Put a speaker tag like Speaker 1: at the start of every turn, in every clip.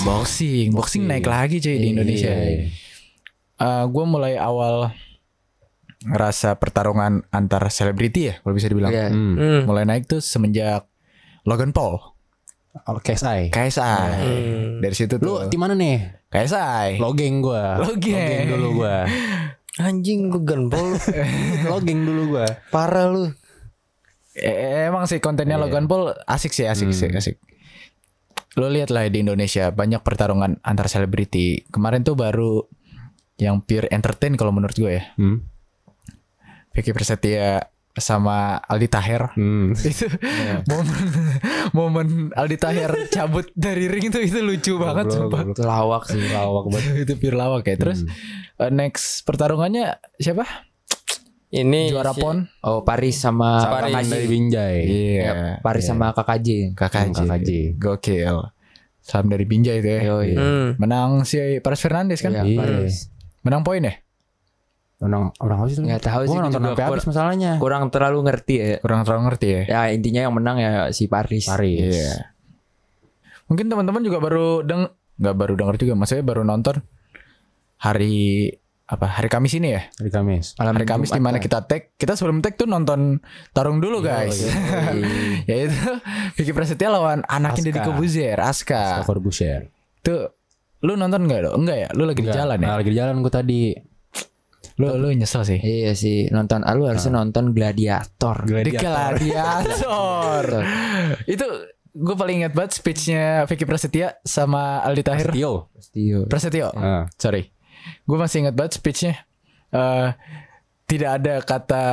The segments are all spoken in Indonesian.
Speaker 1: Boxing, boxing naik lagi cuy di Indonesia.
Speaker 2: Iya.
Speaker 1: gue mulai awal ngerasa pertarungan antar selebriti ya, kalau bisa dibilang.
Speaker 3: Iya.
Speaker 2: Hmm.
Speaker 4: Hmm.
Speaker 1: Mulai naik tuh semenjak Logan Paul,
Speaker 2: Oh, KSI.
Speaker 1: KSI.
Speaker 4: Hmm.
Speaker 1: Dari situ
Speaker 2: Lu
Speaker 1: tuh
Speaker 2: tim mana nih?
Speaker 1: KSI.
Speaker 2: Logeng gua.
Speaker 1: Logeng.
Speaker 2: dulu gua.
Speaker 4: Anjing lu ganpol lu.
Speaker 2: Logeng dulu gua.
Speaker 4: Parah lu.
Speaker 1: Eh, emang sih kontennya
Speaker 2: Iya.
Speaker 1: Logan Paul asik sih, asik sih,
Speaker 2: Hmm.
Speaker 1: asik. Lo lihat lah di Indonesia banyak pertarungan antar selebriti. Kemarin tuh baru yang pure entertain kalau menurut gue ya.
Speaker 2: Hmm.
Speaker 1: Vicky Prasetya sama Aldi Taher.
Speaker 2: Hmm.
Speaker 1: itu momen momen Aldi Taher cabut dari ring itu itu lucu banget sumpah.
Speaker 3: Lawak sih.
Speaker 2: Lawak banget.
Speaker 1: itu pure lawak ya. Terus eh, next pertarungannya siapa?
Speaker 4: Ini
Speaker 1: Juara
Speaker 4: si-
Speaker 1: pon.
Speaker 3: Oh Paris sama
Speaker 4: Paris.
Speaker 3: KKJ.
Speaker 2: dari Binjai.
Speaker 1: Iya.
Speaker 3: Ya, Paris sama KKJ.
Speaker 1: KKJ.
Speaker 2: KKJ.
Speaker 1: Gokil. Salam dari Binjai itu ya.
Speaker 3: Yoi.
Speaker 4: Hmm.
Speaker 1: Menang si Paris Fernandes kan?
Speaker 3: Iya,
Speaker 2: Iya.
Speaker 3: Paris.
Speaker 1: Menang poin ya?
Speaker 2: Orang orang apa sih itu?
Speaker 3: Nggak tahu sih,
Speaker 2: nonton sampai habis masalahnya.
Speaker 3: Kurang terlalu ngerti ya.
Speaker 1: Kurang terlalu ngerti ya.
Speaker 3: Ya intinya yang menang ya si Paris.
Speaker 2: Paris.
Speaker 1: Iya. Mungkin teman-teman juga baru deng nggak baru denger juga, maksudnya baru nonton hari apa hari Kamis ini ya?
Speaker 2: Hari Kamis.
Speaker 3: Malam
Speaker 1: hari Kamis di mana
Speaker 3: lah.
Speaker 1: kita tag, kita sebelum tag tuh nonton tarung dulu guys. ya itu Vicky Prasetya lawan anaknya Deddy
Speaker 2: Aska.
Speaker 1: Kobuzier, Aska.
Speaker 2: Skor Busher.
Speaker 1: Tuh lu nonton nggak dong? Enggak ya? Lu lagi di jalan ya?
Speaker 2: Nah, lagi di jalan gua tadi.
Speaker 1: Lu lu nyesel sih.
Speaker 3: Iya sih nonton. Ah, lu harusnya nonton Gladiator.
Speaker 1: Di Gladiator. itu gue paling ingat banget speechnya Vicky Prasetya sama Aldi Tahir.
Speaker 2: Tio.
Speaker 3: Stio.
Speaker 1: Prasetyo.
Speaker 2: Ah.
Speaker 1: Sorry. Gue masih ingat banget speechnya. Eh tidak ada kata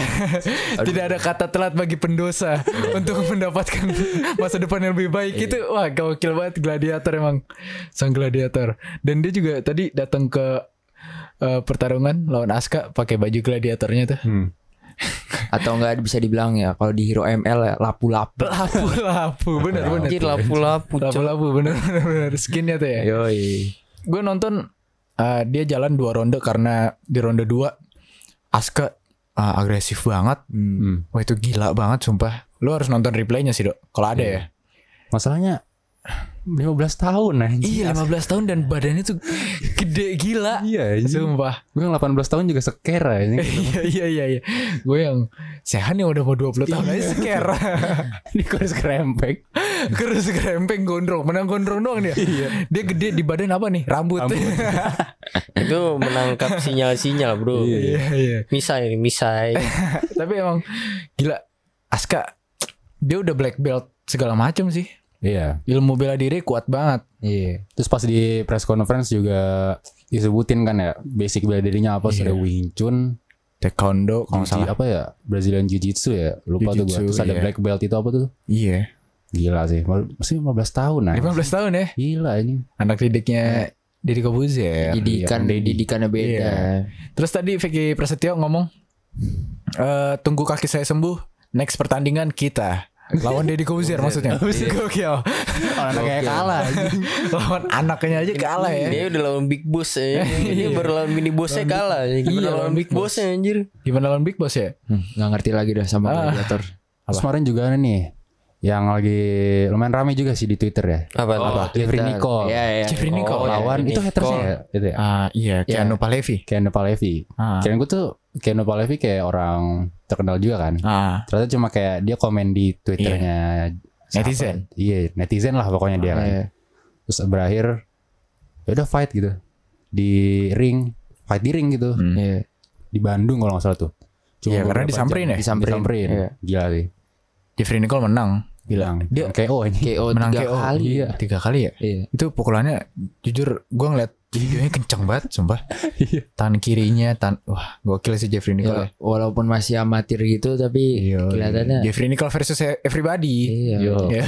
Speaker 1: tidak ada kata telat bagi pendosa untuk mendapatkan masa depan yang lebih baik itu wah gokil banget gladiator emang sang gladiator dan dia juga tadi datang ke eh, pertarungan lawan Aska pakai baju gladiatornya tuh
Speaker 2: Hmm.
Speaker 3: Atau enggak bisa dibilang ya kalau di Hero ML ya lapu-lapu.
Speaker 1: lapu lapu bener bener
Speaker 4: lapu-lapu.
Speaker 1: lapu lapu bener bener, bener. skinnya tuh ya
Speaker 3: Yoi.
Speaker 1: gue nonton uh, dia jalan dua ronde karena di ronde dua Aska uh, agresif banget.
Speaker 2: Hmm.
Speaker 1: Wah itu gila banget sumpah. Lu harus nonton replaynya sih dok. Kalau ada ya.
Speaker 2: Masalahnya 15 tahun anjing.
Speaker 1: Iya 15 tahun dan badannya tuh gede gila.
Speaker 2: Iya, anjing.
Speaker 1: Sumpah.
Speaker 2: Gue yang 18 tahun juga sekera ini.
Speaker 1: iya iya iya iya. Gue yang sehan yang udah mau 20 tahun aja seker.
Speaker 2: Ini kurus kerempek.
Speaker 1: Kurus kerempeng gondrong. Menang gondrong doang dia. Dia gede di badan apa nih? Rambut.
Speaker 4: Itu menangkap sinyal-sinyal bro.
Speaker 1: iya iya.
Speaker 4: Misai nih, misai.
Speaker 1: Tapi emang gila Aska dia udah black belt segala macam sih.
Speaker 2: Iya.
Speaker 1: Ilmu bela diri kuat banget.
Speaker 3: Iya.
Speaker 2: Terus pas di press conference juga disebutin kan ya basic bela dirinya apa
Speaker 1: Iya.
Speaker 2: sudah Wing Chun,
Speaker 1: Taekwondo kalau
Speaker 2: Jiu-
Speaker 1: salah.
Speaker 2: apa ya Brazilian Jiu Jitsu ya lupa tuh
Speaker 1: Jiu-jitsu,
Speaker 2: gua. Terus ada
Speaker 1: iya.
Speaker 2: black belt itu apa tuh?
Speaker 1: Iya.
Speaker 2: Gila sih. Masih 15 tahun nah.
Speaker 1: 15 tahun ya.
Speaker 2: Gila ini.
Speaker 1: Anak didiknya Deddy Kobuzier.
Speaker 3: Didikan
Speaker 2: Dedi.
Speaker 3: didikannya beda.
Speaker 1: Iya. Terus tadi Vicky Prasetyo ngomong eh tunggu kaki saya sembuh. Next pertandingan kita lawan Deddy Kobuzier maksudnya. Gokil.
Speaker 2: Anaknya kalah.
Speaker 1: lawan anaknya aja kalah ya.
Speaker 4: Dia udah lawan Big Boss ya. Dia baru lawan mini bossnya kalah. Gimana
Speaker 1: Iya,
Speaker 4: lawan Big
Speaker 1: Big Boss.
Speaker 4: Bossnya anjir.
Speaker 1: Gimana lawan Big Boss ya?
Speaker 3: Hmm, nggak ngerti lagi dah sama
Speaker 1: Ah.
Speaker 3: Gladiator.
Speaker 2: Terus kemarin juga ada nih yang lagi lumayan rame juga sih di Twitter ya.
Speaker 4: Apa?
Speaker 3: Oh,
Speaker 4: apa?
Speaker 2: Jeffrey. Nicole.
Speaker 3: Iya, iya.
Speaker 1: Jeffrey
Speaker 4: Oh,
Speaker 1: Nicole
Speaker 4: iya.
Speaker 2: lawan itu
Speaker 4: Nicole.
Speaker 2: hatersnya ya, itu ya.
Speaker 1: Ah iya, Keanu Palevi.
Speaker 2: Keanu Palevi.
Speaker 1: Ah.
Speaker 2: Kirain gue tuh Keanu Palevi kayak orang terkenal juga kan.
Speaker 1: Ah,
Speaker 2: Ternyata cuma kayak dia komen di Twitternya siapa?
Speaker 1: Netizen.
Speaker 2: Iya, netizen lah pokoknya dia kan.
Speaker 3: Iya.
Speaker 2: Terus berakhir ya udah fight gitu. Di ring, fight di ring gitu.
Speaker 1: Hmm.
Speaker 3: Iya.
Speaker 2: Di Bandung kalau nggak salah tuh.
Speaker 1: Iya, karena
Speaker 2: beberapa
Speaker 1: disamperin
Speaker 2: jam.
Speaker 1: ya?
Speaker 3: Disamperin.
Speaker 2: Disamperin.
Speaker 3: Iya.
Speaker 2: Gila sih.
Speaker 1: Jeffrey Nicole menang.
Speaker 2: Bilang
Speaker 1: Dia-
Speaker 2: dia KO ini.
Speaker 3: KO
Speaker 1: menang
Speaker 3: tiga
Speaker 1: KO.
Speaker 3: kali.
Speaker 1: Iya, tiga kali ya.
Speaker 3: Iya.
Speaker 1: Itu pukulannya jujur gue ngeliat videonya kenceng banget sumpah.
Speaker 2: Iya.
Speaker 1: Tangan kirinya tan wah gokil sih Jeffrey Nicole.
Speaker 3: Ya, walaupun masih amatir gitu tapi
Speaker 1: Iya.
Speaker 3: kelihatannya
Speaker 1: Jeffrey Nicole versus everybody.
Speaker 3: iya.
Speaker 2: Yo.
Speaker 1: Ya.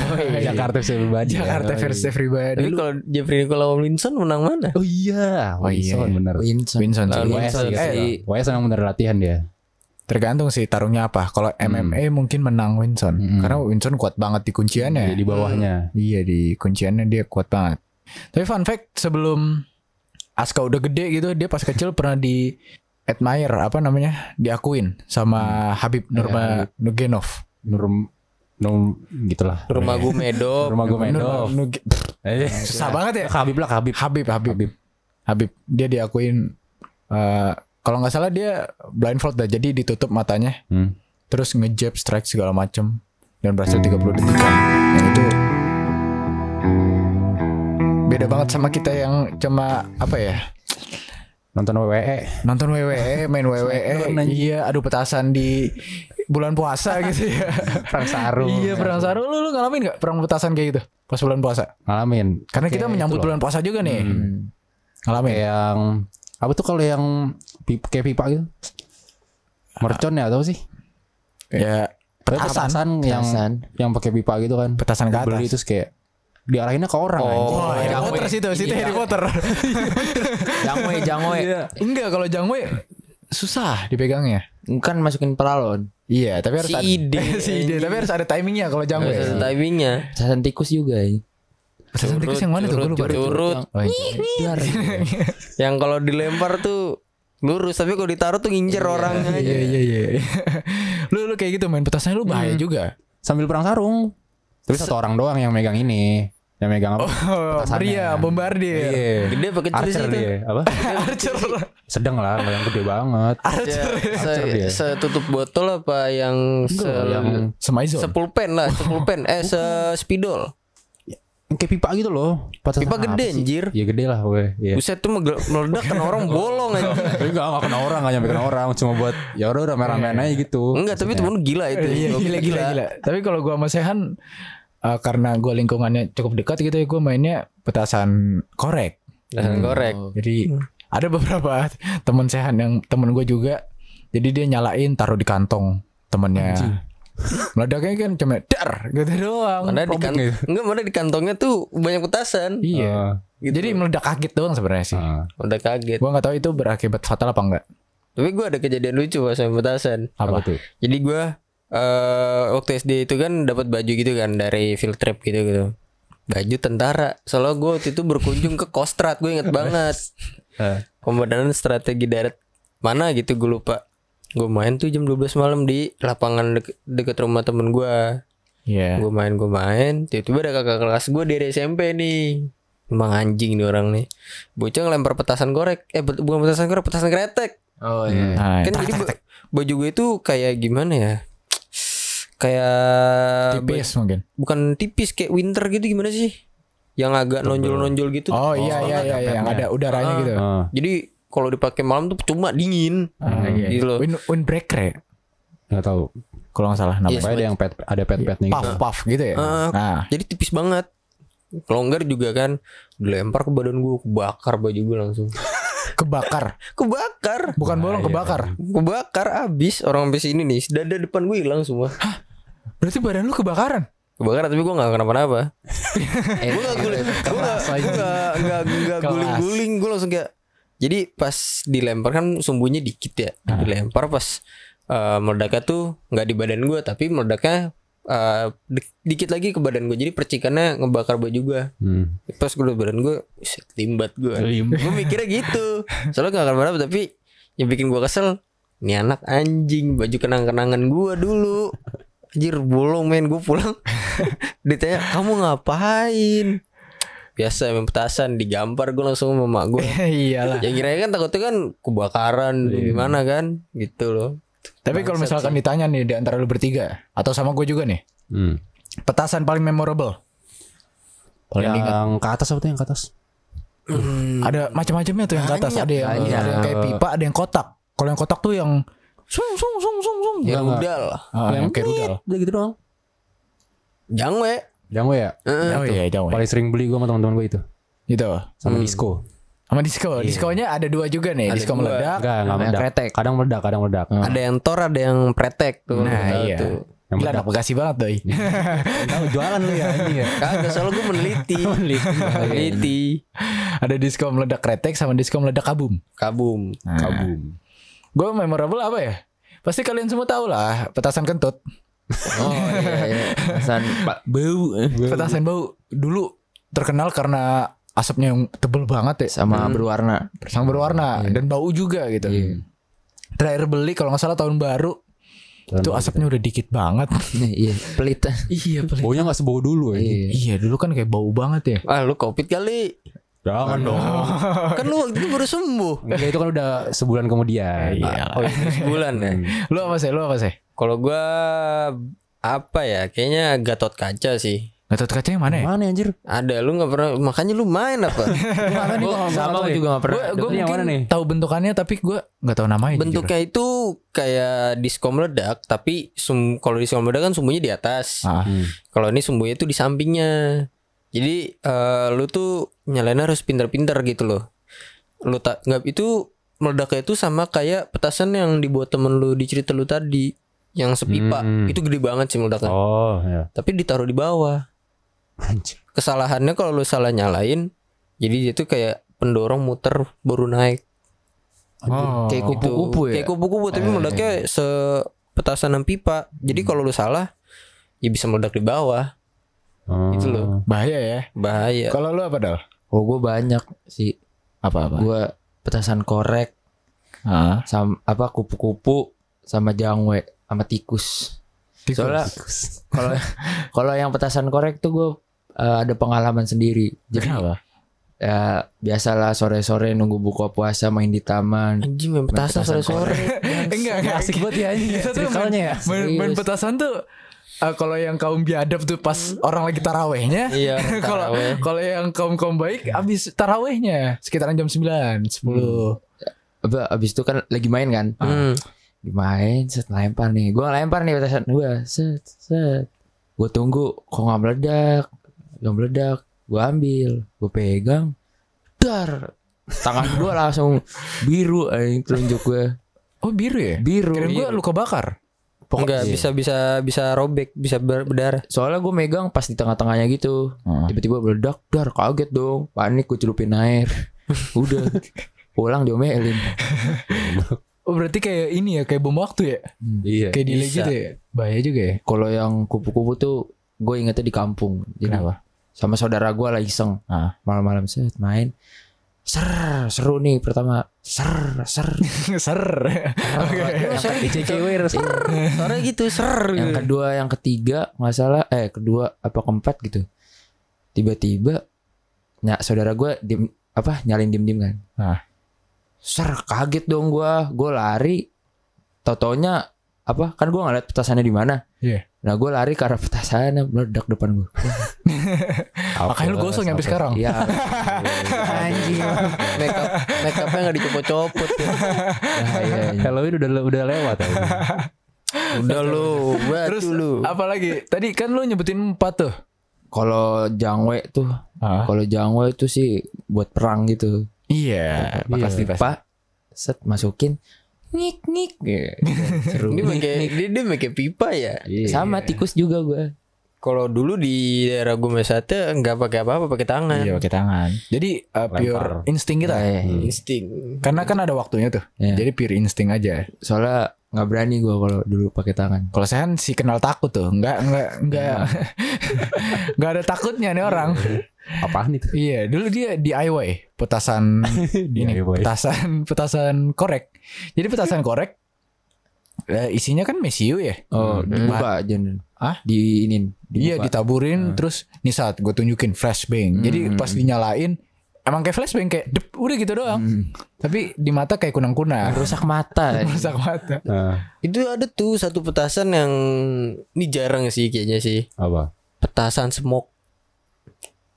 Speaker 2: Jakarta bisa berbagi.
Speaker 1: Jakarta versus everybody.
Speaker 4: Tapi kalau Jeffrey Nicole lawan Linson menang mana?
Speaker 2: Oh iya,
Speaker 1: Oh iya,
Speaker 2: Wilson
Speaker 1: iya.
Speaker 2: bener.
Speaker 3: Winston.
Speaker 4: Wilson
Speaker 2: sih,
Speaker 4: sih.
Speaker 2: eh, emang bener latihan dia.
Speaker 1: Tergantung sih tarungnya apa. Kalau MMA mungkin menang Winson
Speaker 2: Hmm.
Speaker 1: karena Winson kuat banget di kunciannya.
Speaker 2: Di, di bawahnya.
Speaker 1: Iya di kunciannya dia kuat banget. Tapi fun fact sebelum Aska udah gede gitu dia pas kecil pernah di admire apa namanya diakuin sama Habib Nurma Nugenov.
Speaker 2: Nur Nur gitulah.
Speaker 4: Rumah gue Medok.
Speaker 2: Rumah gue Medov.
Speaker 1: Nur- Nuge-
Speaker 2: Eh,
Speaker 1: Susah banget ya.
Speaker 2: Habib lah Habib.
Speaker 1: Habib, Habib, Habib. Dia diakuin eh, kalau nggak salah dia blindfold dah. Jadi ditutup matanya,
Speaker 2: Hmm.
Speaker 1: terus ngejab strike segala macem dan berhasil 30 detikan. Yang itu beda banget sama kita yang cuma apa ya?
Speaker 2: Nonton E. WWE.
Speaker 1: Nonton WWE, main WWE, iya, adu petasan di bulan puasa gitu ya.
Speaker 2: Perang sarung.
Speaker 1: iya, perang sarung. Lu, lu ngalamin gak perang petasan kayak gitu pas bulan puasa?
Speaker 2: Ngalamin.
Speaker 1: Karena kita
Speaker 2: Kayak
Speaker 1: menyambut
Speaker 2: itu loh.
Speaker 1: bulan puasa juga nih.
Speaker 2: Hmm.
Speaker 1: Ngalamin.
Speaker 2: Kayak yang apa tuh kalau yang pip, kayak pipa gitu? Mercon ya atau sih?
Speaker 1: Ya,
Speaker 2: Petasan,
Speaker 1: petasan.
Speaker 2: yang
Speaker 3: Petasan.
Speaker 2: yang pakai pipa gitu kan.
Speaker 1: Petasan ke
Speaker 2: Beli
Speaker 1: atas.
Speaker 2: terus kayak diarahinnya ke orang
Speaker 4: Oh,
Speaker 2: anjing.
Speaker 1: Oh, Harry
Speaker 3: Jangwe.
Speaker 1: Potter situ, situ
Speaker 3: Iya.
Speaker 1: Harry Potter.
Speaker 3: Jangwe, jangwe.
Speaker 1: Enggak, kalau jangwe susah dipegangnya.
Speaker 3: Kan masukin pelalon.
Speaker 1: Iya, tapi harus
Speaker 4: Si
Speaker 1: ada
Speaker 4: ide,
Speaker 1: si ide, tapi harus ada timingnya kalau jangwe.
Speaker 4: Harus ada timingnya.
Speaker 3: Petasan tikus juga ya.
Speaker 1: Petasan tikus yang mana tuh? Gue lupa.
Speaker 4: Curut.
Speaker 1: Oh, iya.
Speaker 4: Yang kalau dilempar tuh lurus, tapi kalau ditaruh tuh ngincer orangnya aja.
Speaker 1: Iya, iya, iya. lu lu kayak gitu main petasan lu bahaya juga.
Speaker 2: Sambil perang sarung. Tapi satu orang doang yang megang ini. Yang megang apa?
Speaker 1: Oh. Maria bombardir.
Speaker 2: Iya.
Speaker 4: Gede apa kecil sih
Speaker 2: Archer
Speaker 4: itu?
Speaker 2: dia. Apa?
Speaker 1: Archer.
Speaker 2: Sedang lah, nggak yang gede banget.
Speaker 4: Ya,
Speaker 2: Archer dia.
Speaker 4: se setutup botol apa yang se
Speaker 2: yang
Speaker 1: Semaizon.
Speaker 4: sepulpen lah, sepulpen. Eh, se spidol.
Speaker 2: kayak pipa gitu loh.
Speaker 4: Pipa gede, anjir.
Speaker 2: Iya gede lah gue. Iya.
Speaker 4: Buset tuh meledak kan orang bolong aja.
Speaker 2: Tapi enggak enggak kena orang, enggak nyampe kena orang, cuma buat ya udah udah merah-merah aja gitu.
Speaker 4: Enggak, tapi temen gila itu.
Speaker 1: Iya, gila, gila, gila. Tapi kalau gua sama Sehan eh, karena gua lingkungannya cukup dekat gitu ya, gua mainnya petasan korek.
Speaker 4: Dan korek.
Speaker 1: Jadi ada beberapa teman Sehan yang temen gue juga. Jadi dia nyalain taruh di kantong temennya. Meledaknya kan cuma dar gitu doang.
Speaker 4: Mana di kan
Speaker 2: gitu.
Speaker 4: enggak mana di kantongnya tuh banyak petasan.
Speaker 1: Iya.
Speaker 4: Gitu.
Speaker 1: Jadi meledak kaget doang sebenarnya sih.
Speaker 2: Ah.
Speaker 4: Udah kaget.
Speaker 1: Gua nggak tahu itu berakibat fatal apa enggak.
Speaker 4: Tapi gue ada kejadian lucu pas main petasan.
Speaker 1: Apa?
Speaker 2: tuh?
Speaker 4: Jadi gue eh waktu SD itu kan dapat baju gitu kan dari field trip gitu gitu. Baju tentara. Soalnya gue waktu itu berkunjung ke Kostrad, gue inget banget.
Speaker 2: Eh.
Speaker 4: Komandan strategi darat mana gitu gue lupa. Gue main tuh jam 12 malam di lapangan deket, deket rumah temen gue.
Speaker 1: Iya.
Speaker 4: Gue main gue main. Tiba-tiba ada kakak kelas gue dari SMP nih. Emang anjing nih orang nih. Bocah ngelempar petasan korek. Eh bukan petasan korek, petasan kretek.
Speaker 3: Oh iya.
Speaker 1: Nah,
Speaker 4: Kan
Speaker 1: tak,
Speaker 4: jadi baju gue itu kayak gimana ya? Kayak
Speaker 1: tipis mungkin.
Speaker 4: bukan tipis kayak winter gitu gimana sih? Yang agak nonjol-nonjol gitu.
Speaker 1: Oh iya iya iya iya, yang ada udaranya gitu.
Speaker 2: Ah.
Speaker 4: Jadi kalau dipakai malam tuh cuma dingin.
Speaker 1: Ah, iya.
Speaker 4: Gitu loh.
Speaker 1: Wind, windbreaker?
Speaker 2: Nggak tahu.
Speaker 1: Kalau nggak salah namanya.
Speaker 2: Ada yang pet ada pet-petnya
Speaker 1: Puff
Speaker 2: gitu.
Speaker 1: puff gitu ya.
Speaker 4: Ah.
Speaker 1: Nah,
Speaker 4: Jadi tipis banget. Longgar juga kan dilempar ke badan gue, kebakar baju gue langsung.
Speaker 1: kebakar.
Speaker 4: Kebakar.
Speaker 1: Bukan bolong
Speaker 2: iya.
Speaker 1: kebakar.
Speaker 4: Kebakar abis orang sampai sini nih, dada depan gue hilang semua.
Speaker 1: Berarti badan lu kebakaran.
Speaker 4: Kebakaran tapi gue gak kenapa-napa.
Speaker 3: Eh,
Speaker 4: gue gak guling, gue gak, gak, gak, gak guling-guling, gue langsung kayak. Jadi pas dilempar kan sumbunya dikit ya, dilempar pas eh, meledaknya tuh nggak di badan gue, tapi meledaknya eh, di- dikit lagi ke badan gue, jadi percikannya ngebakar baju gue.
Speaker 2: Hmm.
Speaker 4: Pas gue badan gue, "Buset, limbat gue. gue mikirnya gitu. Soalnya gak kenapa-napa, tapi yang bikin gue kesel, nih anak anjing baju kenang-kenangan gue dulu. Anjir bolong men gue pulang Ditanya kamu ngapain Biasa main petasan Digampar gue langsung sama mak gue
Speaker 1: Iyalah.
Speaker 4: Ya kira kan takutnya kan Kebakaran Gimana kan Gitu loh
Speaker 1: Tapi kalau misalkan ditanya nih di antara lu bertiga atau sama gue juga nih,
Speaker 2: Hmm.
Speaker 1: petasan paling memorable. Paling diingat.
Speaker 2: Yang ke atas apa tuh yang ke atas?
Speaker 1: Ada macam-macamnya tuh yang ke atas, ada yang, ada yang kayak pipa, ada yang kotak. Kalau yang kotak tuh yang sung sung sung sung sung.
Speaker 4: Ya
Speaker 2: Enggak,
Speaker 4: rudal
Speaker 1: Ah, yang kayak rudal.
Speaker 2: Udah gitu doang.
Speaker 4: Jangwe
Speaker 2: Jangwe ya.
Speaker 1: Oh iya, jauh.
Speaker 2: Paling sering beli gue sama teman-teman gue itu.
Speaker 1: Gitu.
Speaker 2: Sama disco.
Speaker 1: Sama disco. Diskonya ada dua juga nih. disco
Speaker 4: dua.
Speaker 1: meledak.
Speaker 2: Enggak, enggak meledak.
Speaker 3: kretek.
Speaker 2: Kadang meledak, kadang meledak.
Speaker 4: Ada yang tor Ada yang pretek tuh
Speaker 1: Nah, iya.
Speaker 4: tuh.
Speaker 2: Yang
Speaker 1: Gila anak Bekasi banget doi.
Speaker 2: Tahu jualan lu ya ini ya.
Speaker 4: Kagak soalnya gue meneliti Meneliti
Speaker 1: ada disco meledak kretek sama disco meledak kabum.
Speaker 4: Kabum
Speaker 2: Kabum.
Speaker 1: Gue memorable apa ya? Pasti kalian semua tahu lah petasan kentut.
Speaker 3: Oh iya iya. Petasan bau.
Speaker 1: Petasan bau dulu terkenal karena asapnya yang tebel banget ya,
Speaker 3: sama berwarna.
Speaker 1: sang berwarna dan bau juga gitu. Terakhir beli kalau nggak salah tahun baru Itu asapnya udah dikit banget.
Speaker 3: Iya, pelit.
Speaker 1: iya, pelit.
Speaker 2: Baunya nggak sebau dulu ya.
Speaker 3: Iya.
Speaker 1: Iya, dulu kan kayak bau banget ya.
Speaker 4: Ah lu covid kali
Speaker 2: Jangan dong.
Speaker 4: Kan lu waktu itu baru sembuh
Speaker 2: Enggak itu kan udah sebulan kemudian.
Speaker 1: Iya.
Speaker 4: Oh iya sebulan ya
Speaker 1: Lu apa sih? Lu apa sih?
Speaker 4: Kalau gua Apa ya Kayaknya Gatot Kaca sih
Speaker 1: Gatot kaca yang mana ya?
Speaker 2: Mana anjir?
Speaker 4: Ada lu gak pernah Makanya lu main apa
Speaker 3: Gua sama gua juga gak pernah.
Speaker 1: Gue
Speaker 2: yang mana nih?
Speaker 1: tahu bentukannya tapi gue nggak tahu namanya. jujur.
Speaker 4: Bentuknya itu Kayak disco meledak Tapi sum, Kalau disco meledak kan Sumbunya di atas
Speaker 1: Ah.
Speaker 4: Kalau ini sumbunya itu di sampingnya. Jadi eh, lu tuh nyalain harus pinter-pinter gitu loh. Lu tak nggak itu meledaknya itu sama kayak petasan yang dibuat temen lu di cerita lu tadi yang sepipa
Speaker 2: Hmm.
Speaker 4: itu gede banget sih meledaknya.
Speaker 2: Oh, ya.
Speaker 4: Tapi ditaruh di bawah.
Speaker 2: Anjir.
Speaker 4: Kesalahannya kalau lu salah nyalain, jadi dia tuh kayak pendorong muter baru naik.
Speaker 1: Oh.
Speaker 3: Kayak kupu-kupu ya.
Speaker 4: Kayak kupu-kupu tapi meledaknya se petasan yang pipa. Jadi kalau lu salah, ya bisa meledak di bawah.
Speaker 2: Oh.
Speaker 4: Itu loh.
Speaker 1: bahaya ya.
Speaker 4: Bahaya.
Speaker 1: Kalau lu apa dal?
Speaker 3: Oh, gue banyak sih.
Speaker 1: Apa-apa?
Speaker 3: Gue petasan korek
Speaker 1: Ah.
Speaker 3: sama apa kupu-kupu sama jangwe sama tikus. Soalnya kalau kalau yang petasan korek tuh gue ada pengalaman sendiri. Jadi
Speaker 1: Kenapa?
Speaker 3: ya biasalah sore-sore nunggu buka puasa main di taman.
Speaker 4: Anjing main petasan
Speaker 3: petasan
Speaker 4: sore-sore.
Speaker 1: enggak, enggak.
Speaker 2: Asik banget ya anjing.
Speaker 1: Kita tuh
Speaker 2: Ceritanya ya.
Speaker 1: main, main petasan tuh eh, kalau yang kaum biadab tuh pas orang lagi tarawehnya.
Speaker 4: Iya,
Speaker 1: Kalau kalau yang kaum kaum baik abis tarawehnya sekitaran jam 9, 10.
Speaker 3: Apa abis itu kan lagi main kan?
Speaker 4: Hmm.
Speaker 3: Dimain set lempar nih. Gue lempar nih petasan gue. Set set. Gue tunggu kok nggak meledak. Gak meledak. Gue ambil. Gue pegang. Dar. Tangan gue langsung biru anjing telunjuk gue.
Speaker 1: Oh, biru ya?
Speaker 3: Biru.
Speaker 1: Kirain gue luka bakar.
Speaker 4: Enggak bisa bisa bisa robek, bisa ber- berdarah.
Speaker 3: Soalnya gue megang pas di tengah-tengahnya gitu.
Speaker 1: Ah.
Speaker 3: Tiba-tiba meledak, dar kaget dong. Panik gue celupin air. Udah. Pulang diomelin.
Speaker 1: Oh, berarti kayak ini ya, kayak bom waktu ya?
Speaker 2: Iya.
Speaker 1: Kayak delay gitu ya? Bahaya juga ya?
Speaker 3: Kalau yang kupu-kupu tuh gue ingetnya di kampung. Jadi
Speaker 1: Kenapa?
Speaker 3: sama saudara gue lah iseng.
Speaker 1: Ah.
Speaker 3: Malam-malam set main. Ser, seru nih pertama. Ser, ser.
Speaker 1: Ser. Oke.
Speaker 2: DCCW resep.
Speaker 4: Suara gitu ser.
Speaker 3: yang kedua, yang ketiga nggak salah. Eh kedua apa keempat gitu. Tiba-tiba, ya saudara gue dim apa nyalin dim-dim kan.
Speaker 1: Ah.
Speaker 3: Ser, kaget dong gue. Gue lari. Totonya apa? Kan gue ngeliat petasannya di mana.
Speaker 1: Iya.
Speaker 3: Nah gue lari ke arah petasannya meledak depan gue.
Speaker 1: Makanya lu gosong sampai sekarang.
Speaker 3: Iya.
Speaker 1: Anjing.
Speaker 4: Makeup makeupnya nggak dicopot-copot ya.
Speaker 3: Nah, iya, iya.
Speaker 2: Halloween udah udah lewat.
Speaker 4: Udah lu,
Speaker 1: Terus
Speaker 4: lu.
Speaker 1: apa lagi? Tadi kan lu nyebutin empat tuh.
Speaker 3: Kalau jangwe tuh, kalau jangwe itu sih buat perang gitu.
Speaker 1: Iya,
Speaker 2: Iya.
Speaker 1: pasti pasti.
Speaker 3: Pak, set masukin ngik ngik. Gitu. Seru.
Speaker 4: Dia pakai dia, dia pakai pipa ya.
Speaker 2: Iya.
Speaker 3: Sama tikus juga gue.
Speaker 4: Kalau dulu di daerah gue Mesate nggak pakai apa-apa, pakai tangan.
Speaker 1: Iya, pakai tangan. Jadi uh, pure
Speaker 2: Lempar.
Speaker 1: insting kita.
Speaker 3: Eh,
Speaker 4: Insting.
Speaker 1: Karena kan ada waktunya tuh.
Speaker 3: Iya.
Speaker 1: Jadi pure insting aja.
Speaker 3: Soalnya nggak berani gue kalau dulu pakai tangan.
Speaker 1: Kalau saya kan si kenal takut tuh, nggak nggak nggak nggak ada takutnya nih orang.
Speaker 2: Apaan itu?
Speaker 1: Iya, dulu dia DIY petasan ini
Speaker 2: DIY.
Speaker 1: petasan petasan korek. Jadi petasan korek eh, isinya kan mesiu ya.
Speaker 3: Oh,
Speaker 1: Hmm.
Speaker 3: dibuka aja.
Speaker 1: Ah?
Speaker 3: Di ini.
Speaker 1: Iya ditaburin terus nih saat gue tunjukin flashbang. Jadi pas dinyalain emang kayak flashbang kayak dep, udah gitu doang. Tapi di mata kayak kunang-kunang.
Speaker 3: Rusak mata.
Speaker 1: Rusak mata.
Speaker 2: Nah,
Speaker 4: Itu ada tuh satu petasan yang ini jarang sih kayaknya sih.
Speaker 2: apa?
Speaker 4: Petasan smoke.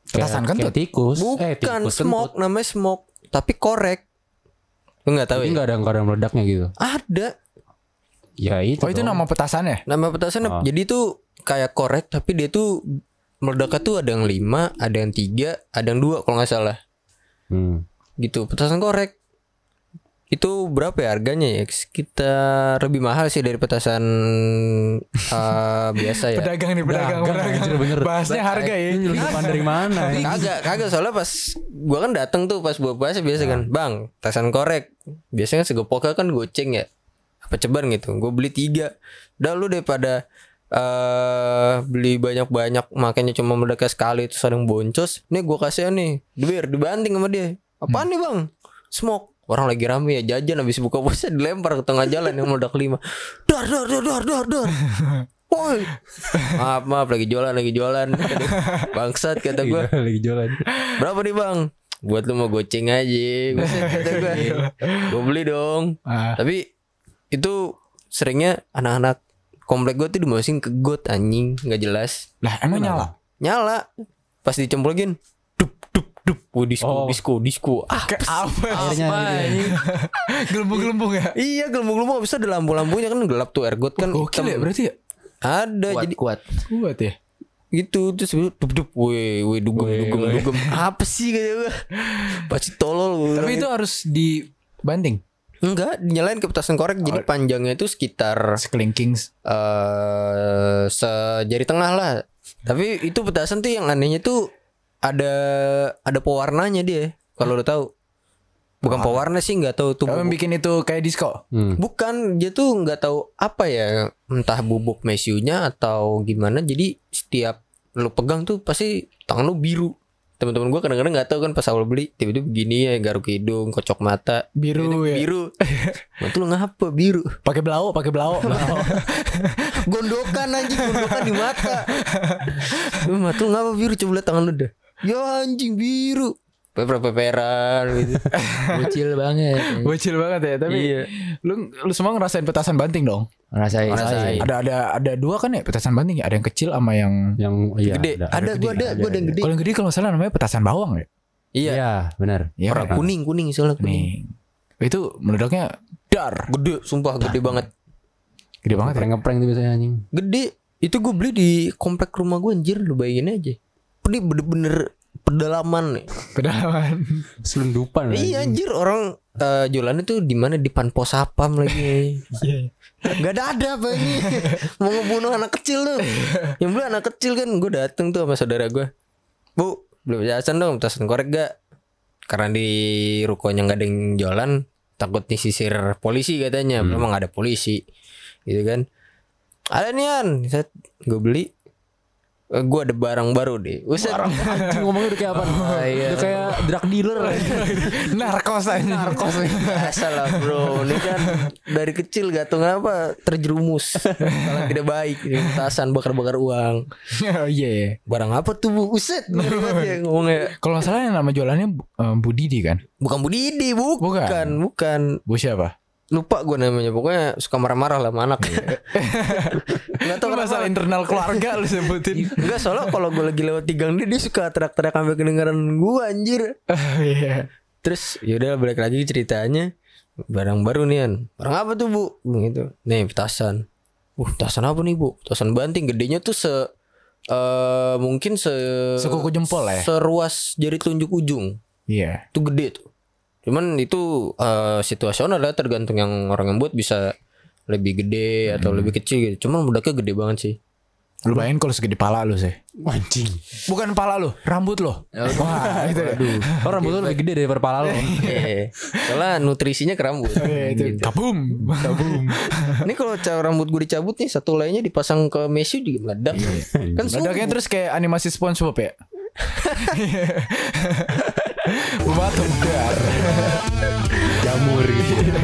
Speaker 1: Petasan kan tuh.
Speaker 2: tikus.
Speaker 4: Bukan
Speaker 2: Eh, tikus
Speaker 4: smoke, namanya smoke, tapi korek. Lu nggak tahu
Speaker 2: Tapi
Speaker 4: ya?
Speaker 2: nggak ada nggak ada meledaknya gitu.
Speaker 4: Ada.
Speaker 2: Ya itu.
Speaker 1: Oh itu
Speaker 2: dong.
Speaker 1: nama petasannya?
Speaker 4: Nama petasan
Speaker 2: Ah.
Speaker 4: jadi tuh kayak korek tapi dia tuh meledaknya tuh ada yang lima, ada yang tiga, ada yang dua kalau nggak salah.
Speaker 2: Hmm.
Speaker 4: Gitu. Petasan korek. Itu berapa ya harganya ya? Sekitar lebih mahal sih dari petasan eh, biasa ya.
Speaker 1: Pedagang nih, pedagang,
Speaker 2: Dagang,
Speaker 1: pedagang.
Speaker 2: anjir, bener.
Speaker 1: Bahasnya harga ya.
Speaker 2: Ini depan dari mana? ya?
Speaker 4: Kagak, kagak soalnya pas gua kan datang tuh pas buah puasa biasa kan, "Bang, petasan korek." Biasanya segepoknya kan goceng ya. Apa ceban gitu. Gue beli tiga. Udah lu daripada eh beli banyak-banyak makanya cuma meledaknya sekali ada yang boncos. Nih gua kasih nih, duit dibanting sama dia. Apaan nih, Bang? Smoke. orang lagi rame ya jajan habis buka puasa dilempar ke tengah jalan yang meledak lima dar dar dar dar dar dar Woi, maaf maaf lagi jualan lagi jualan. Bangsat kata gue.
Speaker 2: lagi jualan.
Speaker 4: Berapa nih bang? Buat lu mau goceng aja. Kata gue. Gue beli dong.
Speaker 1: Ah,
Speaker 4: Tapi itu seringnya anak-anak komplek gue tuh dimasukin ke got anjing. Nggak jelas.
Speaker 1: lah emang nyala?
Speaker 4: Nyala. Pas dicemplungin dup dup dup. Oh, disco
Speaker 2: Oh.
Speaker 4: disco disco. Ah,
Speaker 1: kayak apa?
Speaker 2: Airnya gitu ya.
Speaker 1: gelembung-gelembung ya?
Speaker 4: Iya gelembung-gelembung. Habis itu ada lampu-lampunya kan gelap tuh air got kan.
Speaker 1: gokil ya berarti ya?
Speaker 4: Ada
Speaker 3: kuat
Speaker 4: jadi
Speaker 3: kuat.
Speaker 1: Kuat ya?
Speaker 4: Gitu terus dup dup. Weh weh dugem dugem dugem. Apa sih kata gue pasti tolol
Speaker 1: tapi itu harus dibanting
Speaker 4: enggak dinyalain ke petasan korek. Jadi panjangnya itu sekitar
Speaker 1: sekelingking
Speaker 4: eh sejari tengah lah. Tapi itu petasan tuh yang anehnya tuh ada ada pewarnanya dia kalau lo tahu. Bukan pewarna. sih nggak tahu tuh
Speaker 1: Kamu bikin itu kayak disco?
Speaker 2: Hmm.
Speaker 4: bukan dia tuh nggak tahu apa ya entah bubuk mesiunya atau gimana. Jadi setiap lu pegang tuh pasti tangan lu biru teman-teman gua kadang-kadang nggak tahu kan pas awal beli tiba-tiba begini ya garuk hidung kocok mata.
Speaker 1: Biru ya?
Speaker 4: biru. Mata lu ngapa biru?
Speaker 1: Pakai belau pakai belau
Speaker 4: gondokan anjing gondokan di mata. Lu ngapa biru? Coba lihat tangan lu dah. Ya anjing biru peper-peperan gitu.
Speaker 3: Bocil banget.
Speaker 1: Bocil banget ya tapi
Speaker 4: Iya.
Speaker 1: lu lu semua ngerasain petasan banting dong?
Speaker 3: Ngerasain
Speaker 4: Ngerasain.
Speaker 1: ada ada ada dua kan ya petasan banting ya? Ada yang kecil sama yang
Speaker 2: Yang iya
Speaker 4: gede. ada, gua ada gua ada yang gede.
Speaker 1: Kalau yang gede kalau salah namanya petasan bawang ya?
Speaker 4: Iya.
Speaker 2: Iya, benar.
Speaker 1: Iya.
Speaker 4: Warna
Speaker 1: kan?
Speaker 4: kuning kuning soalnya kuning.
Speaker 1: Nih itu meledaknya dar.
Speaker 4: Gede sumpah gede banget.
Speaker 1: Gede banget ya?
Speaker 2: Ngeprank-ngeprank tuh biasanya anjing.
Speaker 4: gede. Itu gue beli di komplek rumah gue anjir. Lu bayangin aja. Ini bener-bener pedalaman nih.
Speaker 1: Pedalaman.
Speaker 2: Selundupan.
Speaker 4: iya anjir orang eh, jualannya tuh di mana? Di panpos sapam lagi. Gak ada ada apa ini. Mau ngebunuh anak kecil tuh. Yang beli anak kecil kan Gue dateng tuh sama saudara gue Bu Beli petasan dong Petasan korek gak Karena di rukonya gak ada yang jualan Takut disisir polisi katanya. Memang gak ada polisi Gitu kan. Ada nih An. Gue beli Gue ada barang baru deh Buset.
Speaker 2: Anjing ngomongnya udah kayak apa? Udah kayak drug dealer.
Speaker 1: narkos aja. Narkos.
Speaker 4: Biasa lah bro. Ini kan dari kecil gak tau kenapa Terjerumus. Kalau tidak baik Ini Petasan bakar-bakar uang.
Speaker 1: Oh iya.
Speaker 4: Barang apa tuh bu? Uset ya ngomongnya.
Speaker 1: Kalau salah yang nama jualannya eh, Bu Didi kan?
Speaker 4: Bukan Bu Didi Bukan
Speaker 1: Bukan.
Speaker 4: Bukan, bukan.
Speaker 1: Bu siapa
Speaker 4: Lupa gue namanya Pokoknya suka marah-marah lah sama anak. Gak tau
Speaker 1: itu masalah internal keluarga lu sebutin.
Speaker 4: Enggak soalnya kalau gue lagi lewat di gang dia Dia suka teriak-teriak sampai kedengaran gue anjir.
Speaker 1: Oh, iya.
Speaker 4: Terus yaudah balik lagi ceritanya. Barang baru nih An. Barang apa tuh bu? Gitu. Nih petasan. Uh petasan apa nih bu? Petasan banting. Gedenya tuh se eh Mungkin se
Speaker 1: Sekuku jempol ya?
Speaker 4: Seruas jari telunjuk ujung.
Speaker 1: Iya.
Speaker 4: Itu gede tuh Cuman itu eh, situasional lah Tergantung yang orang yang buat. Bisa Lebih gede atau lebih kecil gitu. Cuman budaknya gede banget sih.
Speaker 1: Lu bayangin kalau segede pala lu sih
Speaker 2: Anjing.
Speaker 1: bukan pala lu rambut lu. Wah itu ya.
Speaker 2: Oh rambut lu lebih gede daripada kepala lu.
Speaker 4: Iya. Soalnya nutrisinya ke rambut.
Speaker 1: Iya, itu.
Speaker 4: Gitu.
Speaker 1: kabum. Kabum.
Speaker 4: Ini kalau cara rambut gue dicabut nih Satu lainnya dipasang ke mesu juga meledak. Kan
Speaker 1: Ledaknya
Speaker 4: subuh.
Speaker 1: terus kayak animasi SpongeBob ya Batu dar
Speaker 2: Jamur gitu.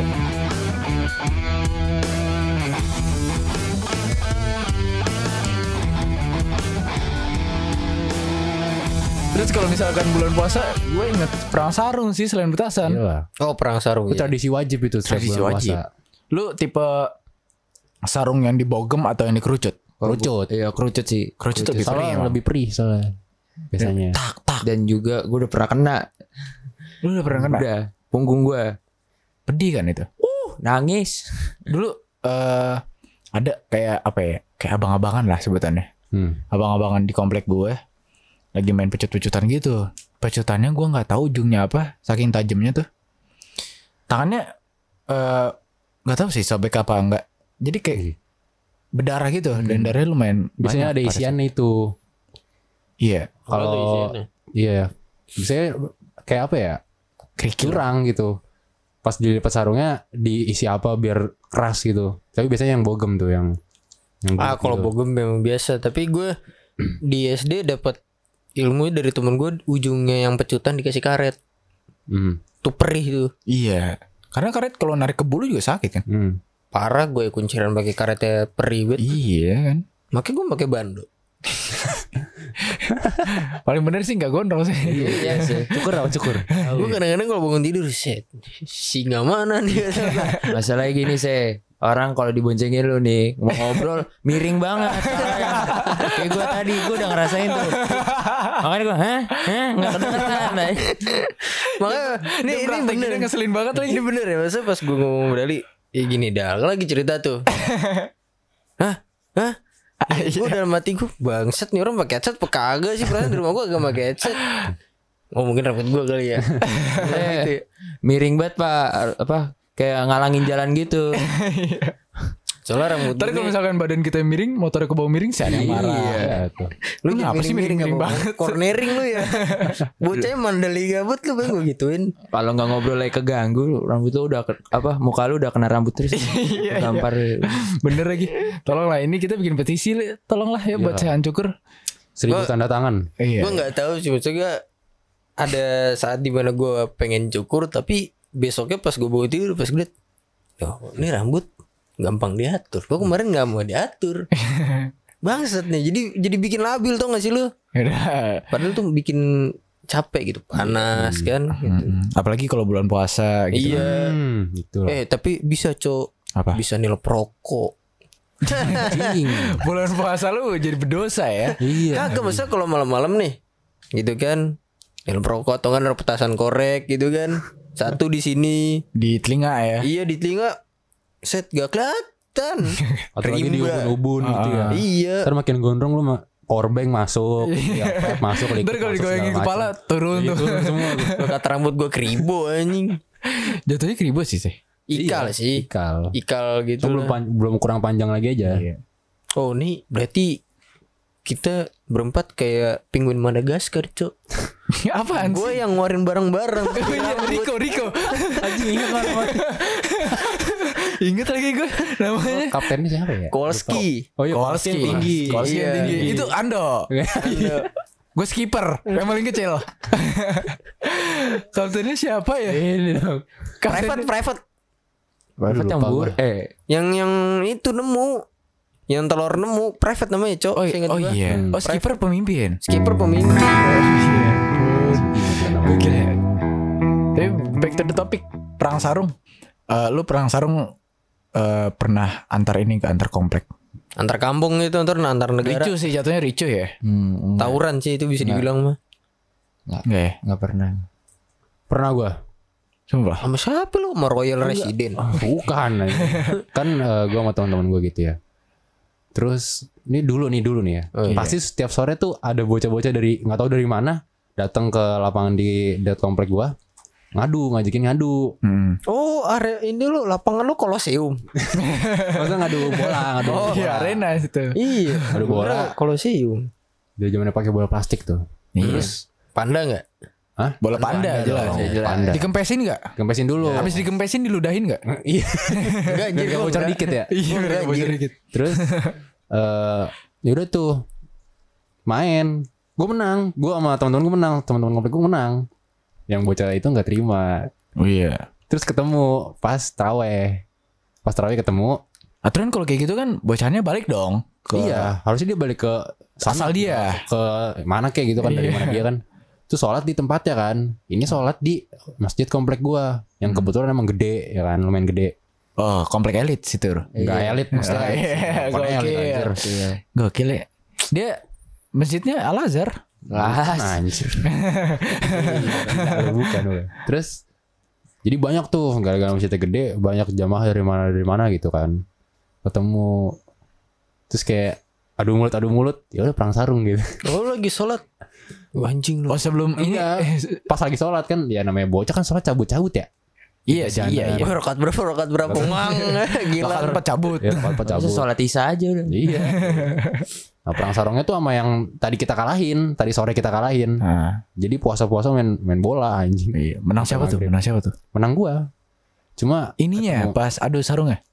Speaker 1: Terus kalau misalkan bulan puasa Gue inget perang sarung sih selain petasan
Speaker 2: Iya.
Speaker 4: Oh perang sarung
Speaker 2: Itu
Speaker 4: ya.
Speaker 2: tradisi wajib itu
Speaker 1: Tradisi
Speaker 2: bulan
Speaker 1: wajib.
Speaker 2: puasa.
Speaker 1: Lu tipe sarung yang dibogem atau yang dikerucut?
Speaker 2: Kerucut.
Speaker 3: iya kerucut sih
Speaker 1: Kerucut lebih
Speaker 2: Soalnya
Speaker 1: perih
Speaker 2: lebih perih soalnya. Biasanya.
Speaker 1: Tak tak
Speaker 3: dan juga gue udah pernah kena
Speaker 1: Lu udah pernah kena?
Speaker 3: udah punggung gue
Speaker 1: Pedih kan itu?
Speaker 3: nangis
Speaker 1: Dulu eh ada kayak apa ya? Kayak abang-abangan lah sebutannya.
Speaker 2: Hmm.
Speaker 1: Abang-abangan di komplek gue lagi main pecut-pecutan gitu. Pecutannya gue nggak tahu ujungnya apa, saking tajamnya tuh. Tangannya eh nggak tahu sih sobek apa enggak. Jadi kayak berdarah gitu dan darahnya lumayan
Speaker 2: Biasanya
Speaker 1: banyak
Speaker 2: ada isiannya itu.
Speaker 1: Iya,
Speaker 2: Kalau iya, biasanya kayak apa ya?
Speaker 1: kerikil.
Speaker 2: Curang gitu. Pas dilipat sarungnya diisi apa biar keras gitu. Tapi biasanya yang bogem tuh yang yang
Speaker 4: Ah kalau
Speaker 2: gitu.
Speaker 4: bogem memang biasa Tapi gue di SD dapat ilmu dari temen gue Ujungnya yang pecutan dikasih karet
Speaker 2: Hmm.
Speaker 4: tuh perih tuh.
Speaker 1: Iya. Karena karet kalau narik ke bulu juga sakit kan?
Speaker 2: Hmm.
Speaker 4: Parah gue kunciran pakai karetnya perih banget.
Speaker 1: Iya kan.
Speaker 4: Makanya gue pakai bando.
Speaker 1: Paling bener sih nggak gondrong sih.
Speaker 3: Iya sih.
Speaker 2: Cukur apa cukur?
Speaker 4: Gue kadang-kadang kalau bangun tidur set singa mana nih?
Speaker 3: Masalahnya gini sih. Orang kalau diboncengin lu nih mau ngobrol miring banget. Kayak gue tadi gue udah ngerasain tuh. Makanya gue, hah, hah, nggak kedengeran.
Speaker 4: Makanya ini ini bener.
Speaker 1: Ngeselin banget lagi.
Speaker 4: Ini bener ya masa pas gue ngomong medali Ya gini dah lagi cerita tuh Hah? Hah? Gue dalam hati gue Bangsat nih orang pakai headset apa kagak sih Perasaan di rumah gue agak pakai headset Oh mungkin rambut gue kali ya Gitu ya.
Speaker 3: miring banget pak. Apa? Kayak ngalangin jalan gitu.
Speaker 4: Soalnya rambut
Speaker 1: Ntar
Speaker 4: gue
Speaker 1: kalau misalkan badan kita miring, motornya ke bawah miring, sih ada yang marah.
Speaker 2: Iya tuh.
Speaker 4: Lu
Speaker 1: Lu ngapa sih miring-miring banget?
Speaker 4: Cornering lu ya Bocahnya mandali gabut lu bang gue gituin
Speaker 3: Kalau nggak ngobrol lagi keganggu, rambut lu udah apa? Muka lu udah kena rambut terus. Gampar.
Speaker 1: Bener lagi. Tolonglah ini kita bikin petisi, tolonglah ya buat saya cukur.
Speaker 2: Seribu
Speaker 4: Gua-
Speaker 2: tanda tangan.
Speaker 1: Iya.
Speaker 4: Gue nggak tahu sih maksudnya ada saat di mana gue pengen cukur tapi besoknya pas gue bawa tidur pas gue liat, oh ini rambut gampang diatur. Gue kemarin nggak mau diatur. Bangsat nih. Jadi jadi bikin labil tau gak sih lu? Padahal tuh bikin capek gitu, panas kan. Gitu.
Speaker 1: Apalagi kalau bulan puasa gitu.
Speaker 4: Iya.
Speaker 2: Hmm, gitu lah.
Speaker 4: Eh tapi bisa cok
Speaker 1: Apa?
Speaker 4: bisa nilai perokok.
Speaker 1: Bulan puasa lu jadi berdosa ya.
Speaker 2: Iya.
Speaker 4: Kagak masa kalau malam-malam nih, gitu kan? Nilai perokok atau kan ada petasan korek gitu kan? Satu di sini,
Speaker 1: Di telinga ya.
Speaker 4: Iya di telinga set gak kelihatan.
Speaker 2: Atau lagi di
Speaker 4: Rimba.
Speaker 2: ubun-ubun gitu ya.
Speaker 4: iya.
Speaker 2: Ntar makin gondrong lu mah powerbank masuk, ya, masuk, liquid
Speaker 1: Ntar kalau
Speaker 2: masuk,
Speaker 1: digoyangin kepala
Speaker 2: macam.
Speaker 1: turun
Speaker 2: Iya,
Speaker 1: tuh.
Speaker 2: turun semua
Speaker 4: kata rambut gue keribo anjing.
Speaker 1: Jatuhnya keribu sih sih.
Speaker 4: Ikal
Speaker 2: Iya,
Speaker 4: sih.
Speaker 2: Ikal.
Speaker 4: Ikal gitu.
Speaker 2: Belum, pan- belum kurang panjang lagi aja.
Speaker 1: Iya.
Speaker 4: Oh nih berarti kita berempat kayak penguin Madagaskar, Cok.
Speaker 1: Apaan sih?
Speaker 4: Gue yang ngeluarin barang-barang.
Speaker 1: Oh iya, Riko, Riko.
Speaker 2: Anjing ingat lah namanya.
Speaker 1: Ingat lagi gue namanya.
Speaker 2: Kaptennya siapa ya?
Speaker 4: Kowalski.
Speaker 2: Oh iya,
Speaker 1: Kowalski.
Speaker 2: Kowalski yang tinggi.
Speaker 1: Kowalski yang
Speaker 4: Iya.
Speaker 1: tinggi. Itu Ando. Gue skipper. Yang paling kecil. Kaptennya siapa ya?
Speaker 2: Ini dong.
Speaker 4: Private, private.
Speaker 3: Private yang bur, eh
Speaker 4: Yang yang itu nemu. Yang telur nemu private namanya, Cok.
Speaker 1: Oh, oh
Speaker 4: gua.
Speaker 1: iya.
Speaker 2: Hmm.
Speaker 1: Oh skipper pemimpin.
Speaker 4: Skipper pemimpin.
Speaker 1: Gue kira. Tapi back to the topic. Perang sarung. Eh, lu perang sarung eh, pernah antar ini ke antar komplek.
Speaker 4: Antar kampung itu antar antar negara.
Speaker 1: Ricu sih jatuhnya ricu ya.
Speaker 3: hmm, enggak,
Speaker 4: Tawuran sih itu bisa dibilang mah.
Speaker 1: Enggak ya?
Speaker 3: enggak pernah.
Speaker 2: Pernah gua.
Speaker 1: Sumpah.
Speaker 4: Sama siapa lu? Sama Royal Resident.
Speaker 2: Bukan. anjing. kan eh, gua sama teman-teman gua gitu ya. Terus ini dulu nih dulu nih ya.
Speaker 4: Oh, iya.
Speaker 2: Pasti setiap sore tuh ada bocah-bocah dari nggak tahu dari mana datang ke lapangan di dekat komplek gua ngadu ngajakin ngadu
Speaker 1: Hmm.
Speaker 4: Oh, area ini lu lapangan lu Koloseum.
Speaker 2: masa ngadu bola ngadu
Speaker 1: Oh,
Speaker 2: bola
Speaker 1: iya arena situ.
Speaker 4: iya.
Speaker 2: ngadu bola
Speaker 4: Koloseum.
Speaker 2: dari zamannya pakai bola plastik tuh
Speaker 1: Iya.
Speaker 4: Panda enggak?
Speaker 2: Hah?
Speaker 1: Bola panda jelas.
Speaker 2: dong,
Speaker 3: jelas.
Speaker 2: panda
Speaker 1: Dikempesin enggak?
Speaker 2: kempesin dulu
Speaker 1: Habis dikempesin diludahin enggak?
Speaker 2: iya
Speaker 4: Enggak,
Speaker 2: biar gak bocor dikit ya
Speaker 1: Iya, udah
Speaker 4: anjir.
Speaker 1: bocor dikit.
Speaker 2: terus eh ya udah tuh main gue menang gue sama teman-teman gue menang teman-teman komplek gue menang yang bocah itu nggak terima
Speaker 1: Oh iya.
Speaker 2: terus ketemu pas traweh pas traweh ketemu
Speaker 1: Aturan kalau kayak gitu kan bocahnya balik dong. Ke
Speaker 2: iya harusnya dia balik ke
Speaker 1: asal dia.
Speaker 2: ke mana kayak gitu kan dari
Speaker 1: Iya.
Speaker 2: mana dia kan itu sholat di tempatnya kan ini sholat di masjid komplek gua yang
Speaker 1: Hmm.
Speaker 2: kebetulan emang gede ya kan lumayan gede
Speaker 1: Oh, komplek elit situ.
Speaker 2: nggak elit maksudnya
Speaker 1: Oh, iya,
Speaker 2: elit,
Speaker 1: gokil.
Speaker 2: anjir.
Speaker 3: Iya.
Speaker 1: Gokil ya. Dia masjidnya Al Azhar.
Speaker 3: Lah,
Speaker 2: Anjir. Bukan, bukan. Terus jadi banyak tuh gara-gara masjidnya gede, banyak jamaah dari mana dari mana gitu kan. Ketemu terus kayak adu mulut adu mulut, ya udah perang sarung gitu.
Speaker 4: Oh, lagi sholat. Wah, anjing lu.
Speaker 1: Oh, sebelum ini
Speaker 2: Enggak. Pas lagi sholat kan, ya namanya bocah kan sholat cabut-cabut ya.
Speaker 1: Iya sih, iya iya.
Speaker 4: Wah, rokat berapa? Rokat berapa? Mang. Gila.
Speaker 1: Rakaat empat cabut.
Speaker 2: Ya sholat
Speaker 3: Masa
Speaker 2: cabut.
Speaker 3: sholat isya aja udah.
Speaker 2: Iya. Nah perang sarungnya tuh sama yang tadi kita kalahin, tadi sore kita kalahin.
Speaker 1: Nah,
Speaker 2: Jadi puasa-puasa main main bola anjing.
Speaker 1: iya. Menang siapa tuh? Menang siapa tuh?
Speaker 2: Menang gua. Cuma
Speaker 1: Ininya
Speaker 2: Ketemu.
Speaker 1: pas adu sarungnya.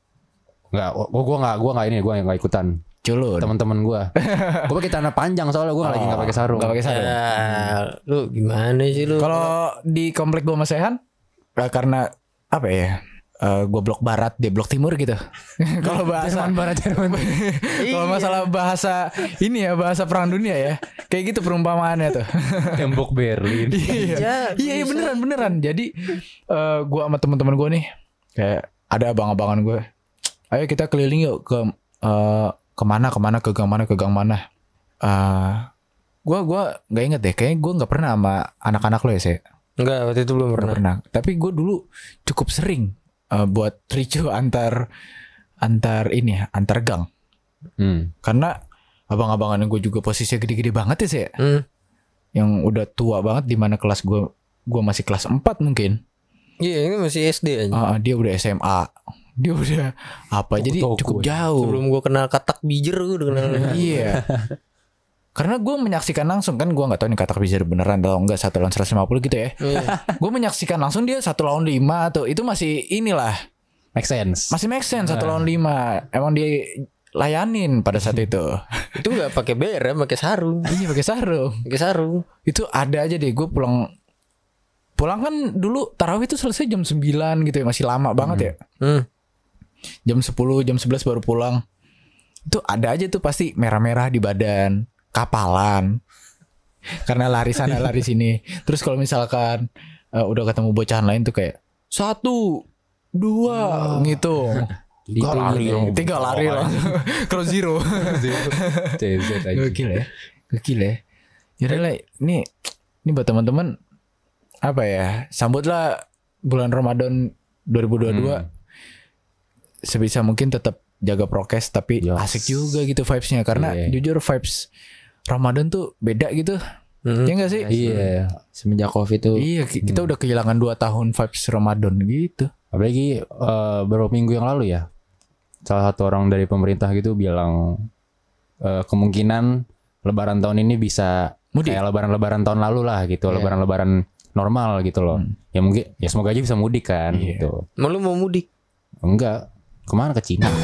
Speaker 2: nggak, oh, gua nggak, gua nggak ini, gua nggak ikutan.
Speaker 1: Culun.
Speaker 2: teman-teman gua. gua pakai celana panjang soalnya gua lagi nggak pakai sarung.
Speaker 1: Gak pakai sarung.
Speaker 4: Ya, lu gimana sih lu?
Speaker 1: Kalau di komplek gua Mas Sehan eh, karena apa ya? Eh, gua blok barat, dia blok timur gitu. Kalau bahasa
Speaker 3: Jerman barat Jerman.
Speaker 1: kalau masalah bahasa ini ya bahasa perang dunia ya. Kayak gitu perumpamaannya tuh.
Speaker 2: Tembok Berlin.
Speaker 1: iya.
Speaker 4: Ya,
Speaker 1: iya, iya beneran beneran. Jadi eh gua sama teman-teman gua nih kayak ada abang-abangan gue. Ayo kita keliling yuk ke eh, ke mana ke mana ke gang mana ke gang mana. Eh gua gua nggak inget deh. Kayaknya gua nggak pernah sama anak-anak lo ya sih.
Speaker 4: Enggak, waktu itu belum pernah.
Speaker 1: pernah. Tapi gue dulu cukup sering eh, buat ricu antar antar ini ya antar gang.
Speaker 2: Hmm.
Speaker 1: Karena abang-abangan gue juga posisinya gede-gede banget ya sih.
Speaker 4: Hmm.
Speaker 1: Yang udah tua banget di mana kelas gue gue masih kelas 4 mungkin.
Speaker 4: Iya, ini masih SD aja.
Speaker 1: Ah, dia udah SMA. Dia udah apa? Jadi
Speaker 2: Toko-toko
Speaker 1: cukup jauh.
Speaker 4: Sebelum gua kenal katak bijer gua udah kenal.
Speaker 1: Iya. Karena gue menyaksikan langsung kan gue nggak tahu nih kata bisa beneran atau enggak satu lawan 150 gitu ya.
Speaker 4: Iya.
Speaker 1: gue menyaksikan langsung dia satu lawan lima atau itu masih inilah
Speaker 2: Make sense.
Speaker 1: masih make sense satu lawan lima. Emang dia layanin pada saat itu.
Speaker 4: itu enggak pakai BR ya, pakai sarung.
Speaker 1: Iya pakai sarung.
Speaker 4: Pakai sarung.
Speaker 1: Itu ada aja deh gue pulang pulang kan dulu tarawih itu selesai jam 9 gitu ya masih lama banget ya.
Speaker 4: Hmm.
Speaker 1: jam 10 jam 11 baru pulang itu ada aja tuh pasti merah-merah di badan kapalan. Karena lari sana lari sini. Terus kalau misalkan eh, udah ketemu bocahan lain tuh kayak satu dua ngitung. Tiga
Speaker 2: Itu
Speaker 1: lari
Speaker 2: gitu.
Speaker 1: tiga lari langsung cross zero. Gokil ya. Gokil ya. Yaudah lah ini ini buat teman-teman apa ya sambutlah bulan Ramadan 2022
Speaker 2: Hmm.
Speaker 1: sebisa mungkin tetap jaga prokes tapi
Speaker 2: Yes.
Speaker 1: asik juga gitu vibesnya. Karena
Speaker 2: Iya.
Speaker 1: jujur vibes Ramadan tuh beda gitu
Speaker 4: Hmm.
Speaker 1: ya enggak sih
Speaker 2: Iya.
Speaker 3: Semenjak Covid tuh
Speaker 1: iya ki- kita udah kehilangan 2 tahun vibes Ramadan gitu
Speaker 2: Apalagi eh, beberapa minggu yang lalu ya. Salah satu orang dari pemerintah gitu bilang eh, kemungkinan lebaran tahun ini bisa
Speaker 1: Mudik.
Speaker 2: kayak lebaran-lebaran tahun lalu lah gitu,
Speaker 1: Iya.
Speaker 2: lebaran-lebaran normal gitu loh. Ya mungkin ya semoga aja bisa mudik kan
Speaker 1: Iya.
Speaker 2: gitu.
Speaker 4: Mau lu mau mudik?
Speaker 2: Enggak. Ke mana ke Cina?